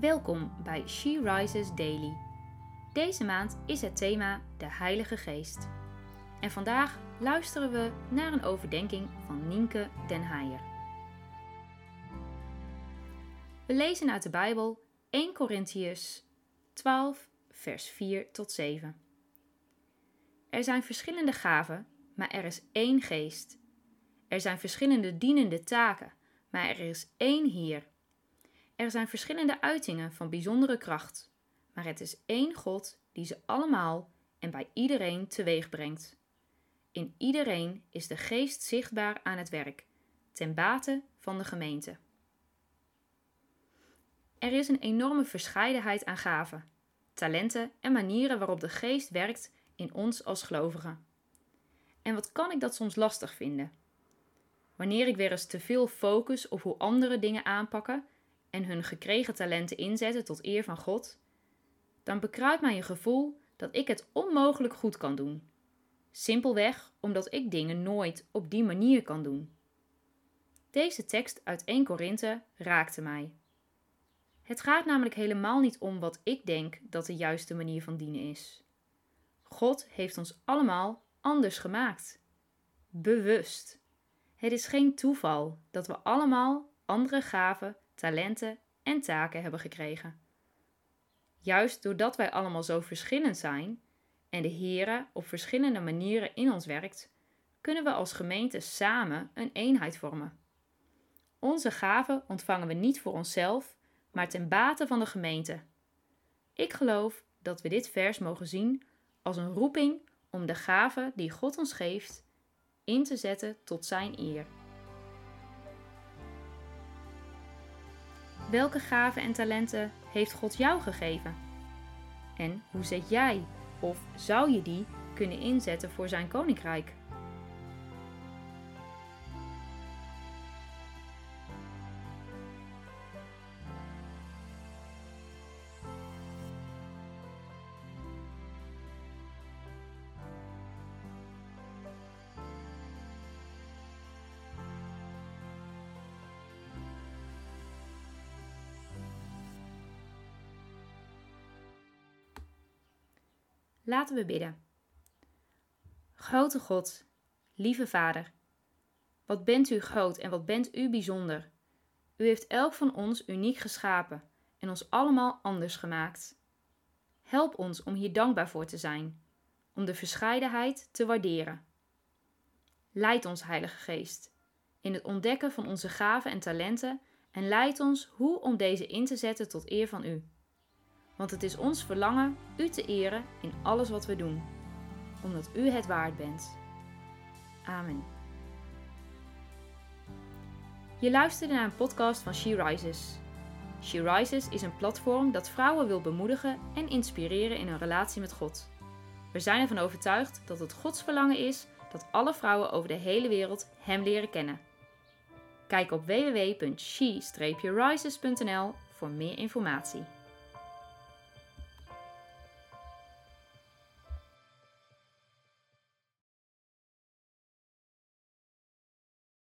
Welkom bij She Rises Daily. Deze maand is het thema de Heilige Geest. En vandaag luisteren we naar een overdenking van Nienke den Heijer. We lezen uit de Bijbel 1 Korintiërs 12, vers 4 tot 7. Er zijn verschillende gaven, maar er is één geest. Er zijn verschillende dienende taken, maar er is één Heer. Er zijn verschillende uitingen van bijzondere kracht, maar het is één God die ze allemaal en bij iedereen teweeg brengt. In iedereen is de geest zichtbaar aan het werk, ten bate van de gemeente. Er is een enorme verscheidenheid aan gaven, talenten en manieren waarop de geest werkt in ons als gelovigen. En wat kan ik dat soms lastig vinden? Wanneer ik weer eens te veel focus op hoe anderen dingen aanpakken en hun gekregen talenten inzetten tot eer van God, dan bekruipt mij een gevoel dat ik het onmogelijk goed kan doen. Simpelweg omdat ik dingen nooit op die manier kan doen. Deze tekst uit 1 Korinthe raakte mij. Het gaat namelijk helemaal niet om wat ik denk dat de juiste manier van dienen is. God heeft ons allemaal anders gemaakt. Bewust. Het is geen toeval dat we allemaal andere gaven, talenten en taken hebben gekregen. Juist doordat wij allemaal zo verschillend zijn en de Heere op verschillende manieren in ons werkt, kunnen we als gemeente samen een eenheid vormen. Onze gaven ontvangen we niet voor onszelf, maar ten bate van de gemeente. Ik geloof dat we dit vers mogen zien als een roeping om de gaven die God ons geeft in te zetten tot Zijn eer. Welke gaven en talenten heeft God jou gegeven? En hoe zet jij of zou je die kunnen inzetten voor Zijn koninkrijk? Laten we bidden. Grote God, lieve Vader, wat bent u groot en wat bent u bijzonder. U heeft elk van ons uniek geschapen en ons allemaal anders gemaakt. Help ons om hier dankbaar voor te zijn, om de verscheidenheid te waarderen. Leid ons, Heilige Geest, in het ontdekken van onze gaven en talenten en leid ons hoe om deze in te zetten tot eer van U want het is ons verlangen U te eren in alles wat we doen, omdat U het waard bent. Amen. Je luisterde naar een podcast van She Rises. She Rises is een platform dat vrouwen wil bemoedigen en inspireren in hun relatie met God. We zijn ervan overtuigd dat het Gods verlangen is dat alle vrouwen over de hele wereld Hem leren kennen. Kijk op www.she-rises.nl voor meer informatie.